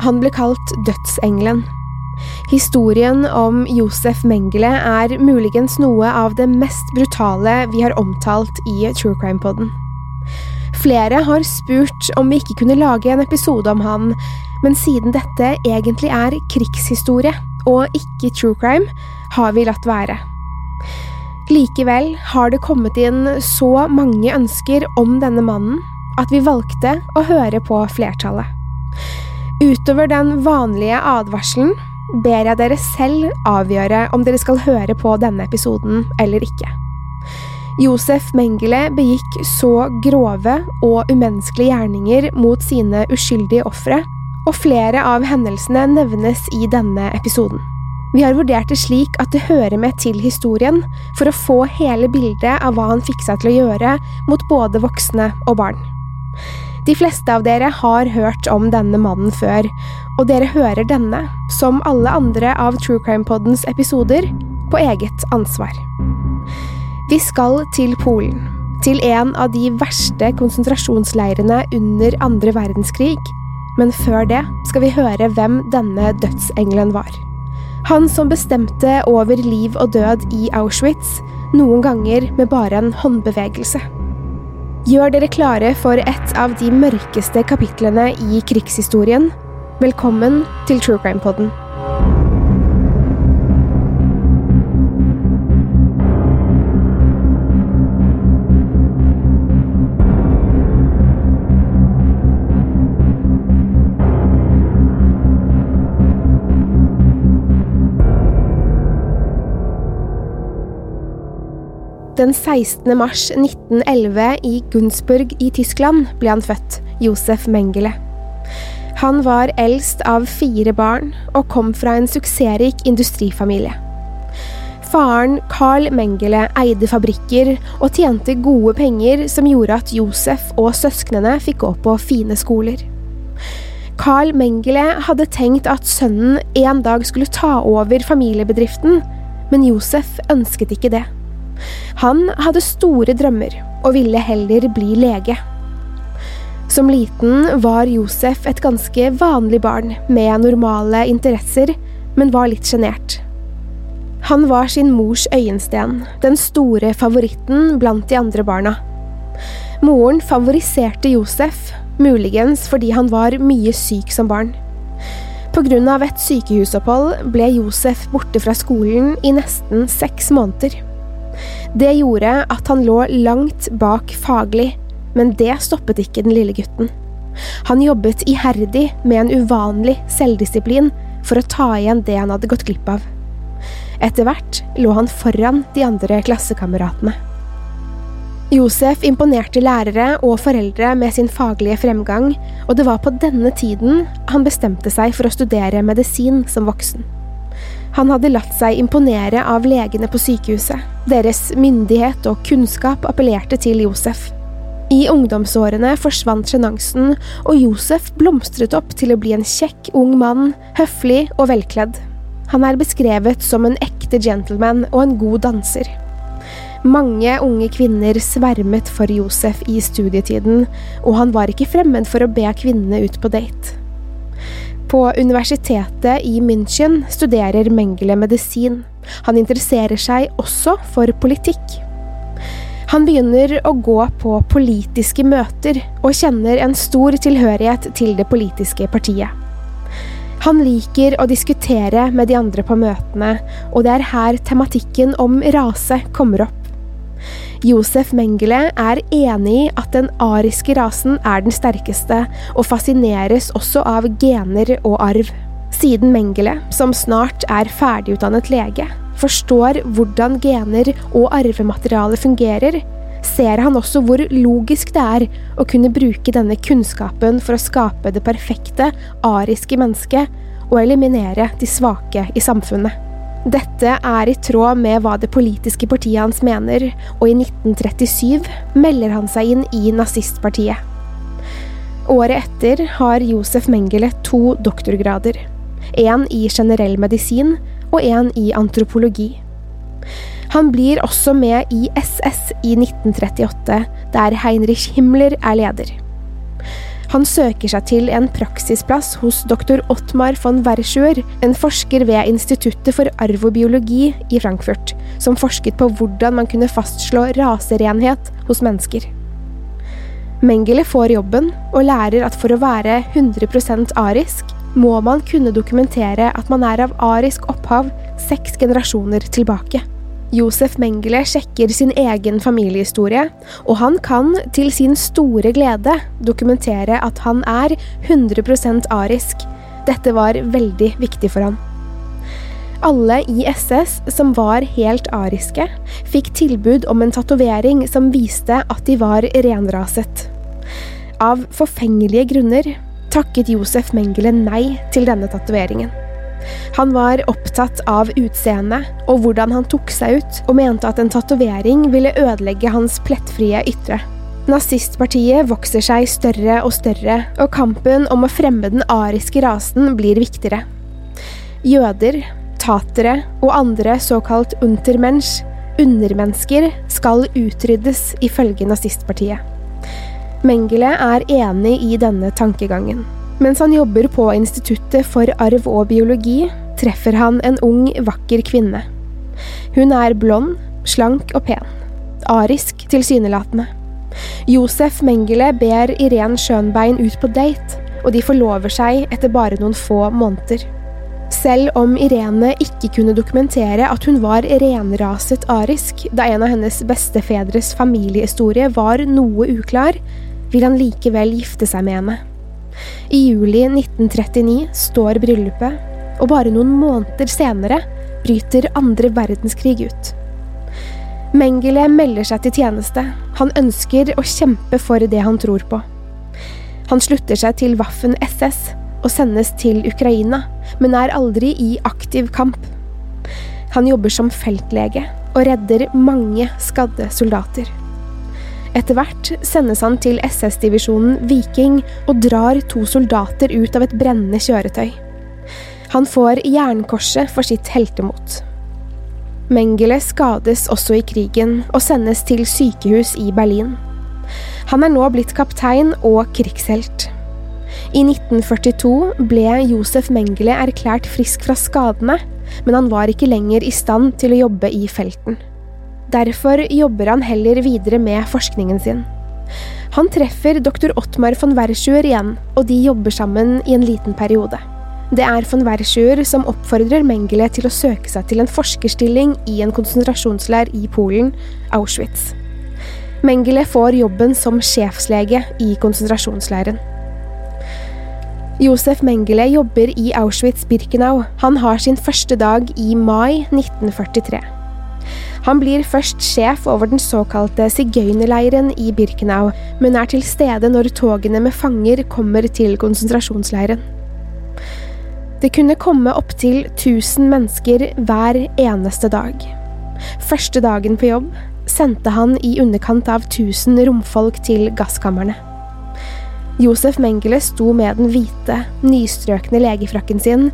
Han ble kalt Dødsengelen. Historien om Josef Mengele er muligens noe av det mest brutale vi har omtalt i True Crime-podden. Flere har spurt om vi ikke kunne lage en episode om han, men siden dette egentlig er krigshistorie og ikke true crime, har vi latt være. Likevel har det kommet inn så mange ønsker om denne mannen at vi valgte å høre på flertallet. Utover den vanlige advarselen ber jeg dere selv avgjøre om dere skal høre på denne episoden eller ikke. Josef Mengele begikk så grove og umenneskelige gjerninger mot sine uskyldige ofre, og flere av hendelsene nevnes i denne episoden. Vi har vurdert det slik at det hører med til historien for å få hele bildet av hva han fikk seg til å gjøre mot både voksne og barn. De fleste av dere har hørt om denne mannen før, og dere hører denne, som alle andre av True Crime Poddens episoder, på eget ansvar. Vi skal til Polen, til en av de verste konsentrasjonsleirene under andre verdenskrig, men før det skal vi høre hvem denne dødsengelen var. Han som bestemte over liv og død i Auschwitz, noen ganger med bare en håndbevegelse. Gjør dere klare for et av de mørkeste kapitlene i krigshistorien. Velkommen til True Crime Podden. Den 16. mars 1911 i Gunsburg i Tyskland ble han født, Josef Mengele. Han var eldst av fire barn og kom fra en suksessrik industrifamilie. Faren Carl Mengele eide fabrikker og tjente gode penger som gjorde at Josef og søsknene fikk gå på fine skoler. Carl Mengele hadde tenkt at sønnen en dag skulle ta over familiebedriften, men Josef ønsket ikke det. Han hadde store drømmer og ville heller bli lege. Som liten var Josef et ganske vanlig barn med normale interesser, men var litt sjenert. Han var sin mors øyensten, den store favoritten blant de andre barna. Moren favoriserte Josef, muligens fordi han var mye syk som barn. Av et sykehusopphold ble Josef borte fra skolen i nesten seks måneder. Det gjorde at han lå langt bak faglig, men det stoppet ikke den lille gutten. Han jobbet iherdig med en uvanlig selvdisiplin for å ta igjen det han hadde gått glipp av. Etter hvert lå han foran de andre klassekameratene. Josef imponerte lærere og foreldre med sin faglige fremgang, og det var på denne tiden han bestemte seg for å studere medisin som voksen. Han hadde latt seg imponere av legene på sykehuset. Deres myndighet og kunnskap appellerte til Josef. I ungdomsårene forsvant sjenansen, og Josef blomstret opp til å bli en kjekk, ung mann, høflig og velkledd. Han er beskrevet som en ekte gentleman og en god danser. Mange unge kvinner svermet for Josef i studietiden, og han var ikke fremmed for å be kvinnene ut på date. På universitetet i München studerer Mengele medisin. Han interesserer seg også for politikk. Han begynner å gå på politiske møter, og kjenner en stor tilhørighet til det politiske partiet. Han liker å diskutere med de andre på møtene, og det er her tematikken om rase kommer opp. Josef Mengele er enig i at den ariske rasen er den sterkeste, og fascineres også av gener og arv. Siden Mengele, som snart er ferdigutdannet lege, forstår hvordan gener og arvemateriale fungerer, ser han også hvor logisk det er å kunne bruke denne kunnskapen for å skape det perfekte ariske mennesket og eliminere de svake i samfunnet. Dette er i tråd med hva det politiske partiet hans mener, og i 1937 melder han seg inn i nazistpartiet. Året etter har Josef Mengele to doktorgrader. En i generell medisin og en i antropologi. Han blir også med i SS i 1938, der Heinrich Himmler er leder. Han søker seg til en praksisplass hos doktor Ottmar von Verschuer, en forsker ved Instituttet for arv og biologi i Frankfurt, som forsket på hvordan man kunne fastslå raserenhet hos mennesker. Mengele får jobben, og lærer at for å være 100% arisk, må man kunne dokumentere at man er av arisk opphav seks generasjoner tilbake. Josef Mengele sjekker sin egen familiehistorie, og han kan til sin store glede dokumentere at han er 100% arisk. Dette var veldig viktig for han. Alle i SS som var helt ariske, fikk tilbud om en tatovering som viste at de var renraset. Av forfengelige grunner takket Josef Mengele nei til denne tatoveringen. Han var opptatt av utseendet og hvordan han tok seg ut, og mente at en tatovering ville ødelegge hans plettfrie ytre. Nazistpartiet vokser seg større og større, og kampen om å fremme den ariske rasen blir viktigere. Jøder, tatere og andre såkalt untermensch, undermennesker, skal utryddes, ifølge nazistpartiet. Mengele er enig i denne tankegangen. Mens han jobber på Instituttet for arv og biologi, treffer han en ung, vakker kvinne. Hun er blond, slank og pen. Arisk tilsynelatende. Josef Mengele ber Irén Schönbein ut på date, og de forlover seg etter bare noen få måneder. Selv om Irene ikke kunne dokumentere at hun var renraset arisk, da en av hennes bestefedres familiehistorie var noe uklar, vil han likevel gifte seg med henne. I juli 1939 står bryllupet, og bare noen måneder senere bryter andre verdenskrig ut. Mengele melder seg til tjeneste. Han ønsker å kjempe for det han tror på. Han slutter seg til Waffen SS og sendes til Ukraina, men er aldri i aktiv kamp. Han jobber som feltlege og redder mange skadde soldater. Etter hvert sendes han til SS-divisjonen Viking og drar to soldater ut av et brennende kjøretøy. Han får jernkorset for sitt heltemot. Mengele skades også i krigen og sendes til sykehus i Berlin. Han er nå blitt kaptein og krigshelt. I 1942 ble Josef Mengele erklært frisk fra skadene, men han var ikke lenger i stand til å jobbe i felten. Derfor jobber han heller videre med forskningen sin. Han treffer doktor Ottmar von Verschuer igjen, og de jobber sammen i en liten periode. Det er von Verschuer som oppfordrer Mengele til å søke seg til en forskerstilling i en konsentrasjonsleir i Polen, Auschwitz. Mengele får jobben som sjefslege i konsentrasjonsleiren. Josef Mengele jobber i Auschwitz-Birkenau. Han har sin første dag i mai 1943. Han blir først sjef over den såkalte sigøynerleiren i Birkenau, men er til stede når togene med fanger kommer til konsentrasjonsleiren. Det kunne komme opptil 1000 mennesker hver eneste dag. Første dagen på jobb sendte han i underkant av 1000 romfolk til gasskamrene. Josef Mengele sto med den hvite, nystrøkne legefrakken sin,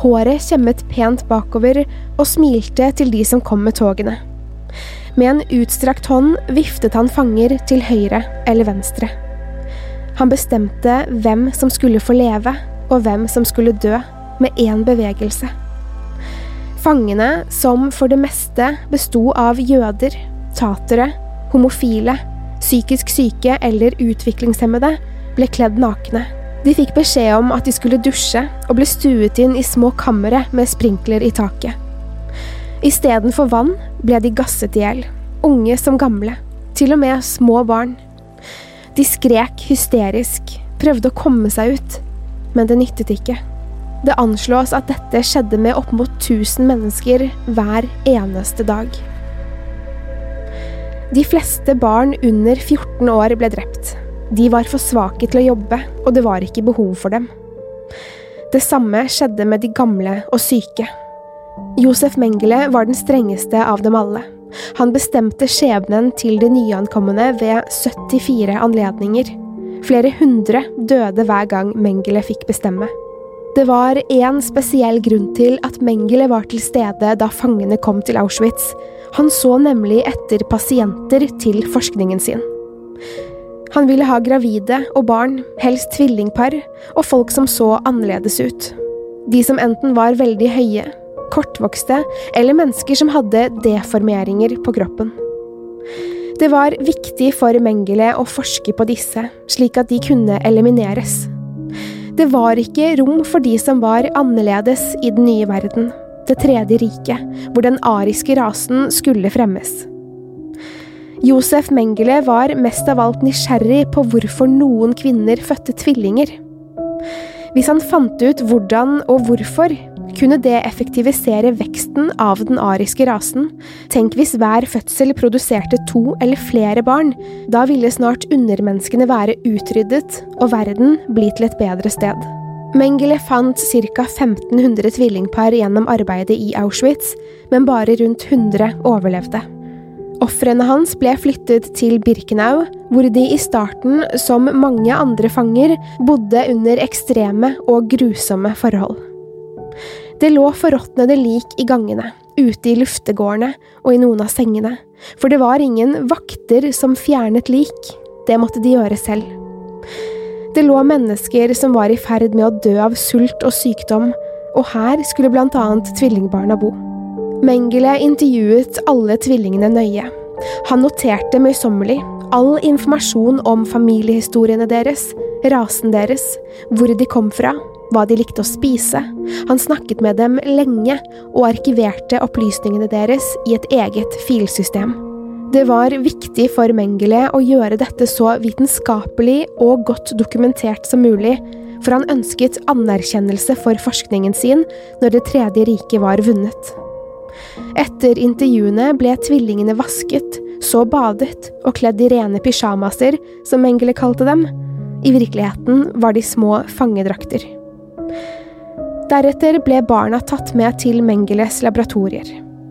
håret kjemmet pent bakover og smilte til de som kom med togene. Med en utstrakt hånd viftet han fanger til høyre eller venstre. Han bestemte hvem som skulle få leve, og hvem som skulle dø, med én bevegelse. Fangene, som for det meste besto av jøder, tatere, homofile, psykisk syke eller utviklingshemmede, ble kledd nakne. De fikk beskjed om at de skulle dusje, og ble stuet inn i små kamre med sprinkler i taket. Istedenfor vann ble de gasset i hjel, unge som gamle, til og med små barn. De skrek hysterisk, prøvde å komme seg ut, men det nyttet ikke. Det anslås at dette skjedde med opp mot 1000 mennesker hver eneste dag. De fleste barn under 14 år ble drept, de var for svake til å jobbe, og det var ikke behov for dem. Det samme skjedde med de gamle og syke. Josef Mengele var den strengeste av dem alle. Han bestemte skjebnen til de nyankomne ved 74 anledninger. Flere hundre døde hver gang Mengele fikk bestemme. Det var én spesiell grunn til at Mengele var til stede da fangene kom til Auschwitz. Han så nemlig etter pasienter til forskningen sin. Han ville ha gravide og barn, helst tvillingpar, og folk som så annerledes ut. De som enten var veldig høye, kortvokste, eller mennesker som hadde deformeringer på kroppen. Det var viktig for Mengele å forske på disse, slik at de kunne elimineres. Det var ikke rom for de som var annerledes i den nye verden, det tredje riket, hvor den ariske rasen skulle fremmes. Josef Mengele var mest av alt nysgjerrig på hvorfor noen kvinner fødte tvillinger. Hvis han fant ut hvordan og hvorfor, kunne det effektivisere veksten av den ariske rasen. Tenk hvis hver fødsel produserte to eller flere barn. Da ville snart undermenneskene være utryddet, og verden bli til et bedre sted. Mengele fant ca. 1500 tvillingpar gjennom arbeidet i Auschwitz, men bare rundt 100 overlevde. Ofrene hans ble flyttet til Birkenau, hvor de i starten, som mange andre fanger, bodde under ekstreme og grusomme forhold. Det lå forråtnede lik i gangene, ute i luftegårdene og i noen av sengene, for det var ingen vakter som fjernet lik, det måtte de gjøre selv. Det lå mennesker som var i ferd med å dø av sult og sykdom, og her skulle blant annet tvillingbarna bo. Mengele intervjuet alle tvillingene nøye. Han noterte møysommelig all informasjon om familiehistoriene deres, rasen deres, hvor de kom fra, hva de likte å spise. Han snakket med dem lenge og arkiverte opplysningene deres i et eget filsystem. Det var viktig for Mengele å gjøre dette så vitenskapelig og godt dokumentert som mulig, for han ønsket anerkjennelse for forskningen sin når Det tredje riket var vunnet. Etter intervjuene ble tvillingene vasket, så badet og kledd i rene pysjamaser, som Mengele kalte dem. I virkeligheten var de små fangedrakter. Deretter ble barna tatt med til Mengeles laboratorier.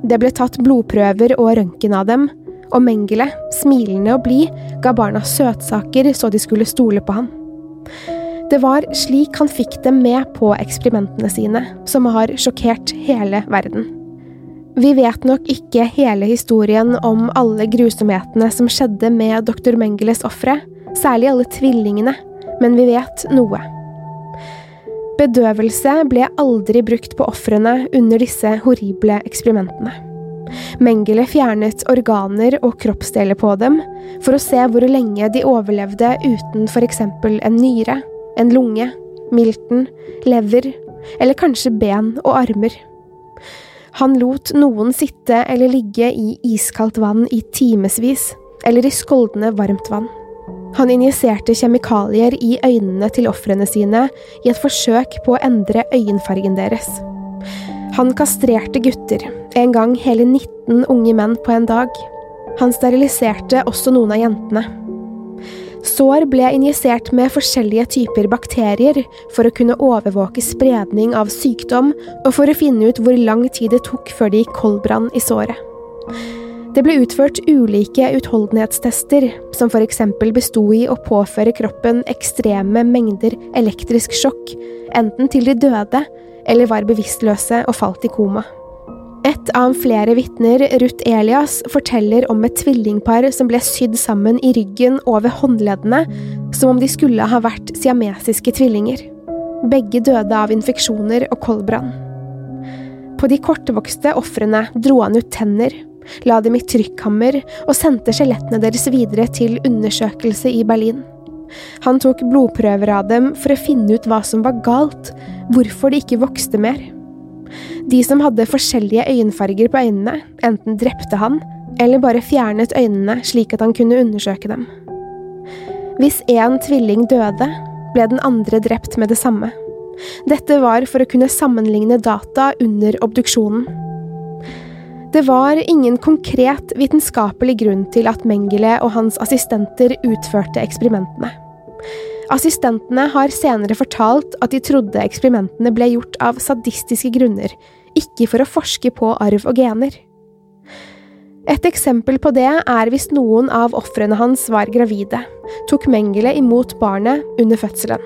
Det ble tatt blodprøver og røntgen av dem, og Mengele, smilende og blid, ga barna søtsaker så de skulle stole på han. Det var slik han fikk dem med på eksperimentene sine, som har sjokkert hele verden. Vi vet nok ikke hele historien om alle grusomhetene som skjedde med dr. Mengeles ofre, særlig alle tvillingene, men vi vet noe. Bedøvelse ble aldri brukt på ofrene under disse horrible eksperimentene. Mengele fjernet organer og kroppsdeler på dem for å se hvor lenge de overlevde uten eksempel en nyre, en lunge, milten, lever eller kanskje ben og armer. Han lot noen sitte eller ligge i iskaldt vann i timevis, eller i skoldende varmt vann. Han injiserte kjemikalier i øynene til ofrene sine i et forsøk på å endre øyenfargen deres. Han kastrerte gutter, en gang hele 19 unge menn på en dag. Han steriliserte også noen av jentene. Sår ble injisert med forskjellige typer bakterier for å kunne overvåke spredning av sykdom, og for å finne ut hvor lang tid det tok før det gikk koldbrann i såret. Det ble utført ulike utholdenhetstester, som for eksempel besto i å påføre kroppen ekstreme mengder elektrisk sjokk, enten til de døde eller var bevisstløse og falt i koma. Et av flere vitner, Ruth Elias, forteller om et tvillingpar som ble sydd sammen i ryggen over håndleddene, som om de skulle ha vært siamesiske tvillinger. Begge døde av infeksjoner og koldbrann. På de kortvokste ofrene dro han ut tenner, la dem i trykkammer og sendte skjelettene deres videre til undersøkelse i Berlin. Han tok blodprøver av dem for å finne ut hva som var galt, hvorfor de ikke vokste mer. De som hadde forskjellige øyenfarger på øynene, enten drepte han, eller bare fjernet øynene slik at han kunne undersøke dem. Hvis én tvilling døde, ble den andre drept med det samme. Dette var for å kunne sammenligne data under obduksjonen. Det var ingen konkret vitenskapelig grunn til at Mengele og hans assistenter utførte eksperimentene. Assistentene har senere fortalt at de trodde eksperimentene ble gjort av sadistiske grunner, ikke for å forske på arv og gener. Et eksempel på det er hvis noen av ofrene hans var gravide, tok Mengele imot barnet under fødselen.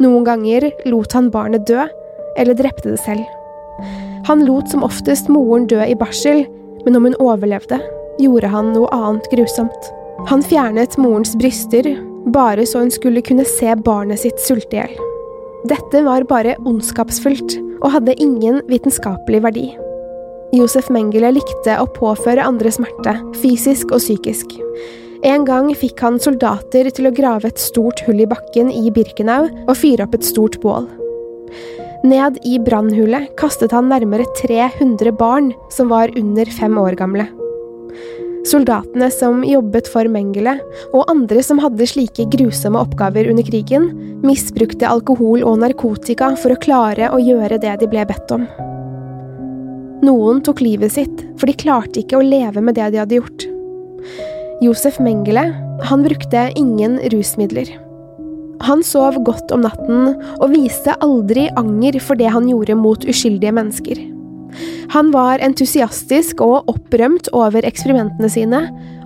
Noen ganger lot han barnet dø, eller drepte det selv. Han lot som oftest moren dø i barsel, men om hun overlevde, gjorde han noe annet grusomt. Han fjernet morens bryster, bare så hun skulle kunne se barnet sitt sulte i hjel. Dette var bare ondskapsfullt og hadde ingen vitenskapelig verdi. Josef Mengele likte å påføre andre smerte, fysisk og psykisk. En gang fikk han soldater til å grave et stort hull i bakken i Birkenau og fyre opp et stort bål. Ned i brannhullet kastet han nærmere 300 barn som var under fem år gamle. Soldatene som jobbet for Mengele, og andre som hadde slike grusomme oppgaver under krigen, misbrukte alkohol og narkotika for å klare å gjøre det de ble bedt om. Noen tok livet sitt, for de klarte ikke å leve med det de hadde gjort. Josef Mengele, han brukte ingen rusmidler. Han sov godt om natten og viste aldri anger for det han gjorde mot uskyldige mennesker. Han var entusiastisk og opprømt over eksperimentene sine,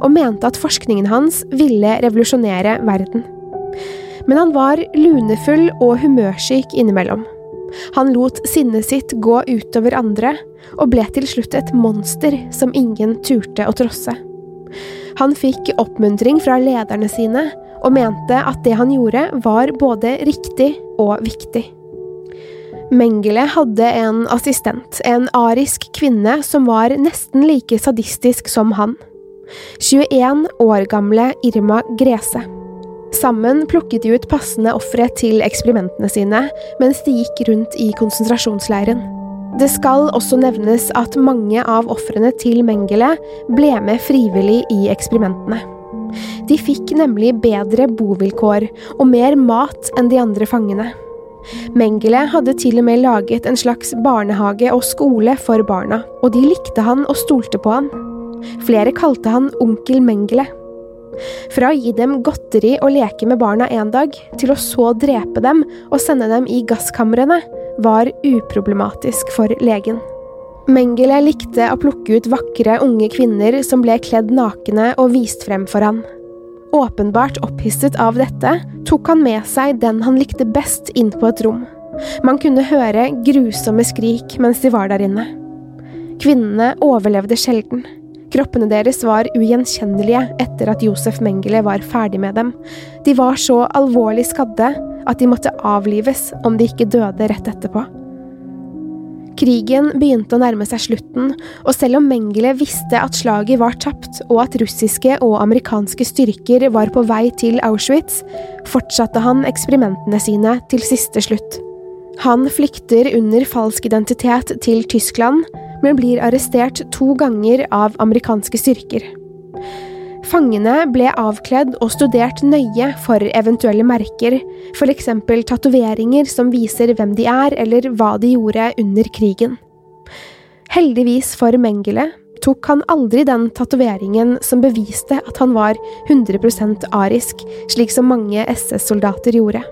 og mente at forskningen hans ville revolusjonere verden. Men han var lunefull og humørsyk innimellom. Han lot sinnet sitt gå utover andre, og ble til slutt et monster som ingen turte å trosse. Han fikk oppmuntring fra lederne sine, og mente at det han gjorde, var både riktig og viktig. Mengele hadde en assistent, en arisk kvinne som var nesten like sadistisk som han. 21 år gamle Irma Grese. Sammen plukket de ut passende ofre til eksperimentene sine mens de gikk rundt i konsentrasjonsleiren. Det skal også nevnes at mange av ofrene til Mengele ble med frivillig i eksperimentene. De fikk nemlig bedre bovilkår og mer mat enn de andre fangene. Mengele hadde til og med laget en slags barnehage og skole for barna, og de likte han og stolte på han. Flere kalte han onkel Mengele. Fra å gi dem godteri og leke med barna en dag, til å så drepe dem og sende dem i gasskamrene, var uproblematisk for legen. Mengele likte å plukke ut vakre, unge kvinner som ble kledd nakne og vist frem for han. Åpenbart opphisset av dette tok han med seg den han likte best inn på et rom. Man kunne høre grusomme skrik mens de var der inne. Kvinnene overlevde sjelden. Kroppene deres var ugjenkjennelige etter at Josef Mengele var ferdig med dem. De var så alvorlig skadde at de måtte avlives om de ikke døde rett etterpå. Krigen begynte å nærme seg slutten, og selv om Mengele visste at slaget var tapt og at russiske og amerikanske styrker var på vei til Auschwitz, fortsatte han eksperimentene sine til siste slutt. Han flykter under falsk identitet til Tyskland, men blir arrestert to ganger av amerikanske styrker. Fangene ble avkledd og studert nøye for eventuelle merker, f.eks. tatoveringer som viser hvem de er eller hva de gjorde under krigen. Heldigvis for Mengele tok han aldri den tatoveringen som beviste at han var 100% arisk, slik som mange SS-soldater gjorde.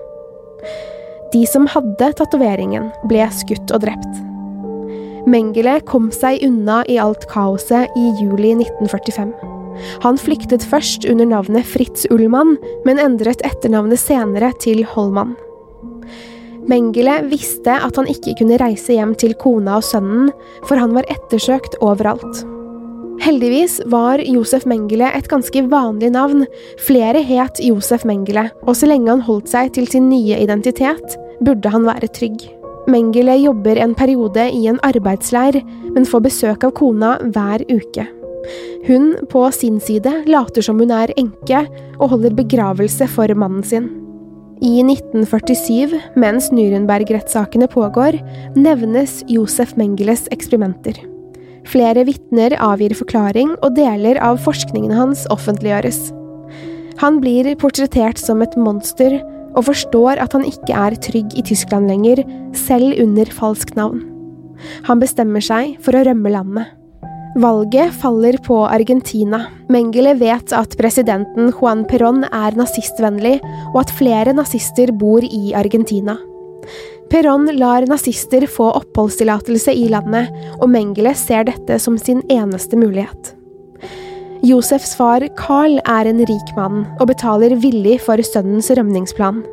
De som hadde tatoveringen, ble skutt og drept. Mengele kom seg unna i alt kaoset i juli 1945. Han flyktet først under navnet Fritz Ullmann, men endret etternavnet senere til Holman. Mengele visste at han ikke kunne reise hjem til kona og sønnen, for han var ettersøkt overalt. Heldigvis var Josef Mengele et ganske vanlig navn, flere het Josef Mengele, og så lenge han holdt seg til sin nye identitet, burde han være trygg. Mengele jobber en periode i en arbeidsleir, men får besøk av kona hver uke. Hun på sin side later som hun er enke, og holder begravelse for mannen sin. I 1947, mens Nürnberg-rettssakene pågår, nevnes Josef Mengeles eksperimenter. Flere vitner avgir forklaring, og deler av forskningen hans offentliggjøres. Han blir portrettert som et monster, og forstår at han ikke er trygg i Tyskland lenger, selv under falskt navn. Han bestemmer seg for å rømme landet. Valget faller på Argentina. Mengele vet at presidenten Juan Perón er nazistvennlig, og at flere nazister bor i Argentina. Perón lar nazister få oppholdstillatelse i landet, og Mengele ser dette som sin eneste mulighet. Josefs far Carl er en rik mann, og betaler villig for sønnens rømningsplan.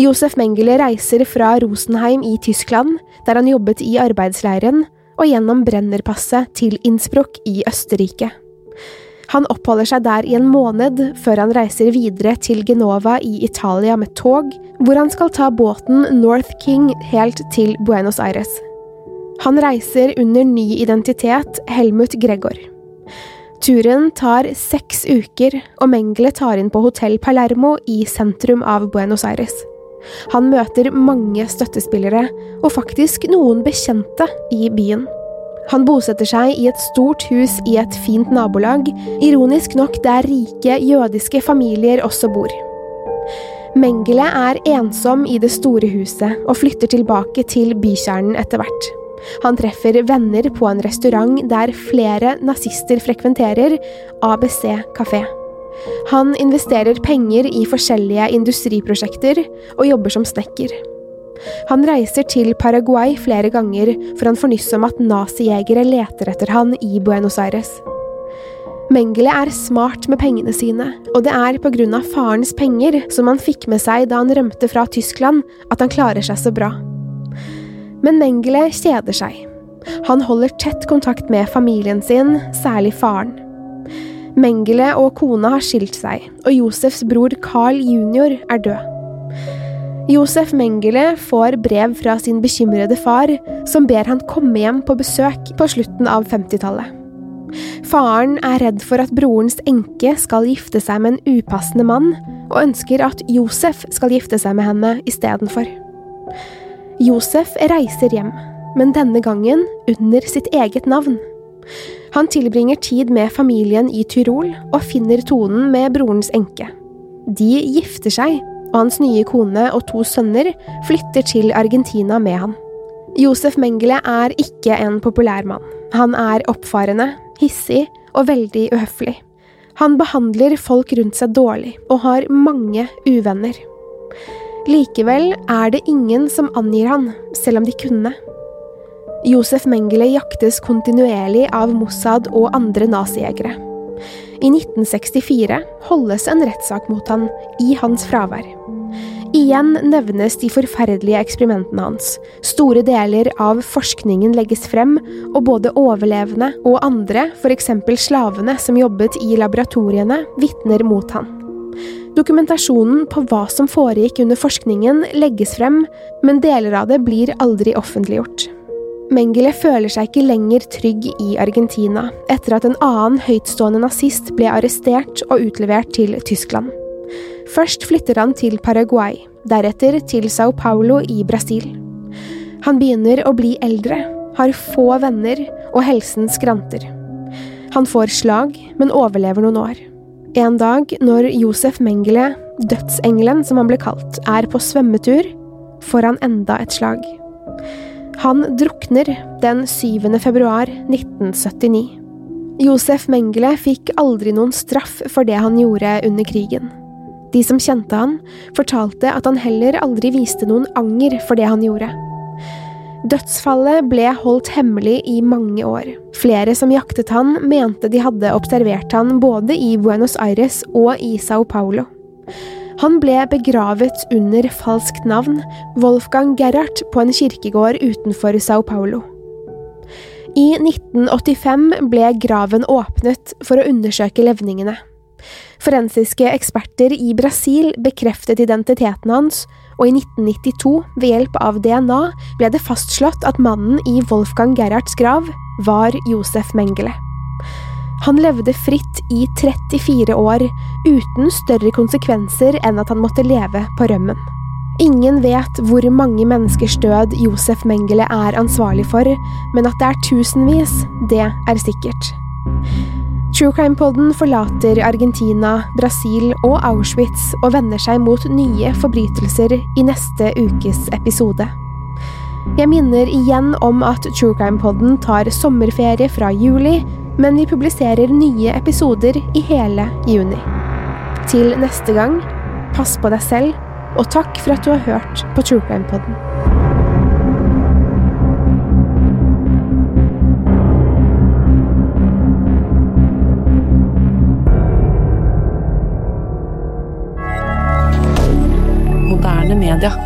Josef Mengele reiser fra Rosenheim i Tyskland, der han jobbet i arbeidsleiren, og gjennom Brennerpasset til Innsbruck i Østerrike. Han oppholder seg der i en måned, før han reiser videre til Genova i Italia med tog, hvor han skal ta båten North King helt til Buenos Aires. Han reiser under ny identitet, Helmut Gregor. Turen tar seks uker, og Mengele tar inn på hotell Palermo i sentrum av Buenos Aires. Han møter mange støttespillere, og faktisk noen bekjente i byen. Han bosetter seg i et stort hus i et fint nabolag, ironisk nok der rike jødiske familier også bor. Mengele er ensom i det store huset, og flytter tilbake til bykjernen etter hvert. Han treffer venner på en restaurant der flere nazister frekventerer, ABC kafé. Han investerer penger i forskjellige industriprosjekter og jobber som snekker. Han reiser til Paraguay flere ganger for han får nyss om at nazijegere leter etter han i Buenos Aires. Mengele er smart med pengene sine, og det er av farens penger som han fikk med seg da han rømte fra Tyskland, at han klarer seg så bra. Men Mengele kjeder seg. Han holder tett kontakt med familien sin, særlig faren. Mengele og kona har skilt seg, og Josefs bror Carl jr. er død. Josef Mengele får brev fra sin bekymrede far, som ber han komme hjem på besøk på slutten av 50-tallet. Faren er redd for at brorens enke skal gifte seg med en upassende mann, og ønsker at Josef skal gifte seg med henne istedenfor. Josef reiser hjem, men denne gangen under sitt eget navn. Han tilbringer tid med familien i Tyrol og finner tonen med brorens enke. De gifter seg, og hans nye kone og to sønner flytter til Argentina med han. Josef Mengele er ikke en populær mann. Han er oppfarende, hissig og veldig uhøflig. Han behandler folk rundt seg dårlig, og har mange uvenner. Likevel er det ingen som angir han, selv om de kunne. Josef Mengele jaktes kontinuerlig av Mossad og andre nazijegere. I 1964 holdes en rettssak mot han, i hans fravær. Igjen nevnes de forferdelige eksperimentene hans. Store deler av forskningen legges frem, og både overlevende og andre, f.eks. slavene som jobbet i laboratoriene, vitner mot han. Dokumentasjonen på hva som foregikk under forskningen, legges frem, men deler av det blir aldri offentliggjort. Mengele føler seg ikke lenger trygg i Argentina, etter at en annen høytstående nazist ble arrestert og utlevert til Tyskland. Først flytter han til Paraguay, deretter til Sao Paulo i Brasil. Han begynner å bli eldre, har få venner og helsen skranter. Han får slag, men overlever noen år. En dag når Josef Mengele, dødsengelen som han ble kalt, er på svømmetur, får han enda et slag. Han drukner den 7. februar 1979. Josef Mengele fikk aldri noen straff for det han gjorde under krigen. De som kjente han, fortalte at han heller aldri viste noen anger for det han gjorde. Dødsfallet ble holdt hemmelig i mange år. Flere som jaktet han, mente de hadde observert han både i Buenos Aires og i Sao Paulo. Han ble begravet under falskt navn, Wolfgang Gerhard, på en kirkegård utenfor Sao Paulo. I 1985 ble graven åpnet for å undersøke levningene. Forensiske eksperter i Brasil bekreftet identiteten hans, og i 1992, ved hjelp av DNA, ble det fastslått at mannen i Wolfgang Gerhards grav var Josef Mengele. Han levde fritt i 34 år, uten større konsekvenser enn at han måtte leve på rømmen. Ingen vet hvor mange menneskers død Josef Mengele er ansvarlig for, men at det er tusenvis, det er sikkert. True Crime-podden forlater Argentina, Brasil og Auschwitz og vender seg mot nye forbrytelser i neste ukes episode. Jeg minner igjen om at True Crime-podden tar sommerferie fra juli, men vi publiserer nye episoder i hele juni. Til neste gang, pass på deg selv, og takk for at du har hørt på True Crime-podden. moderne media.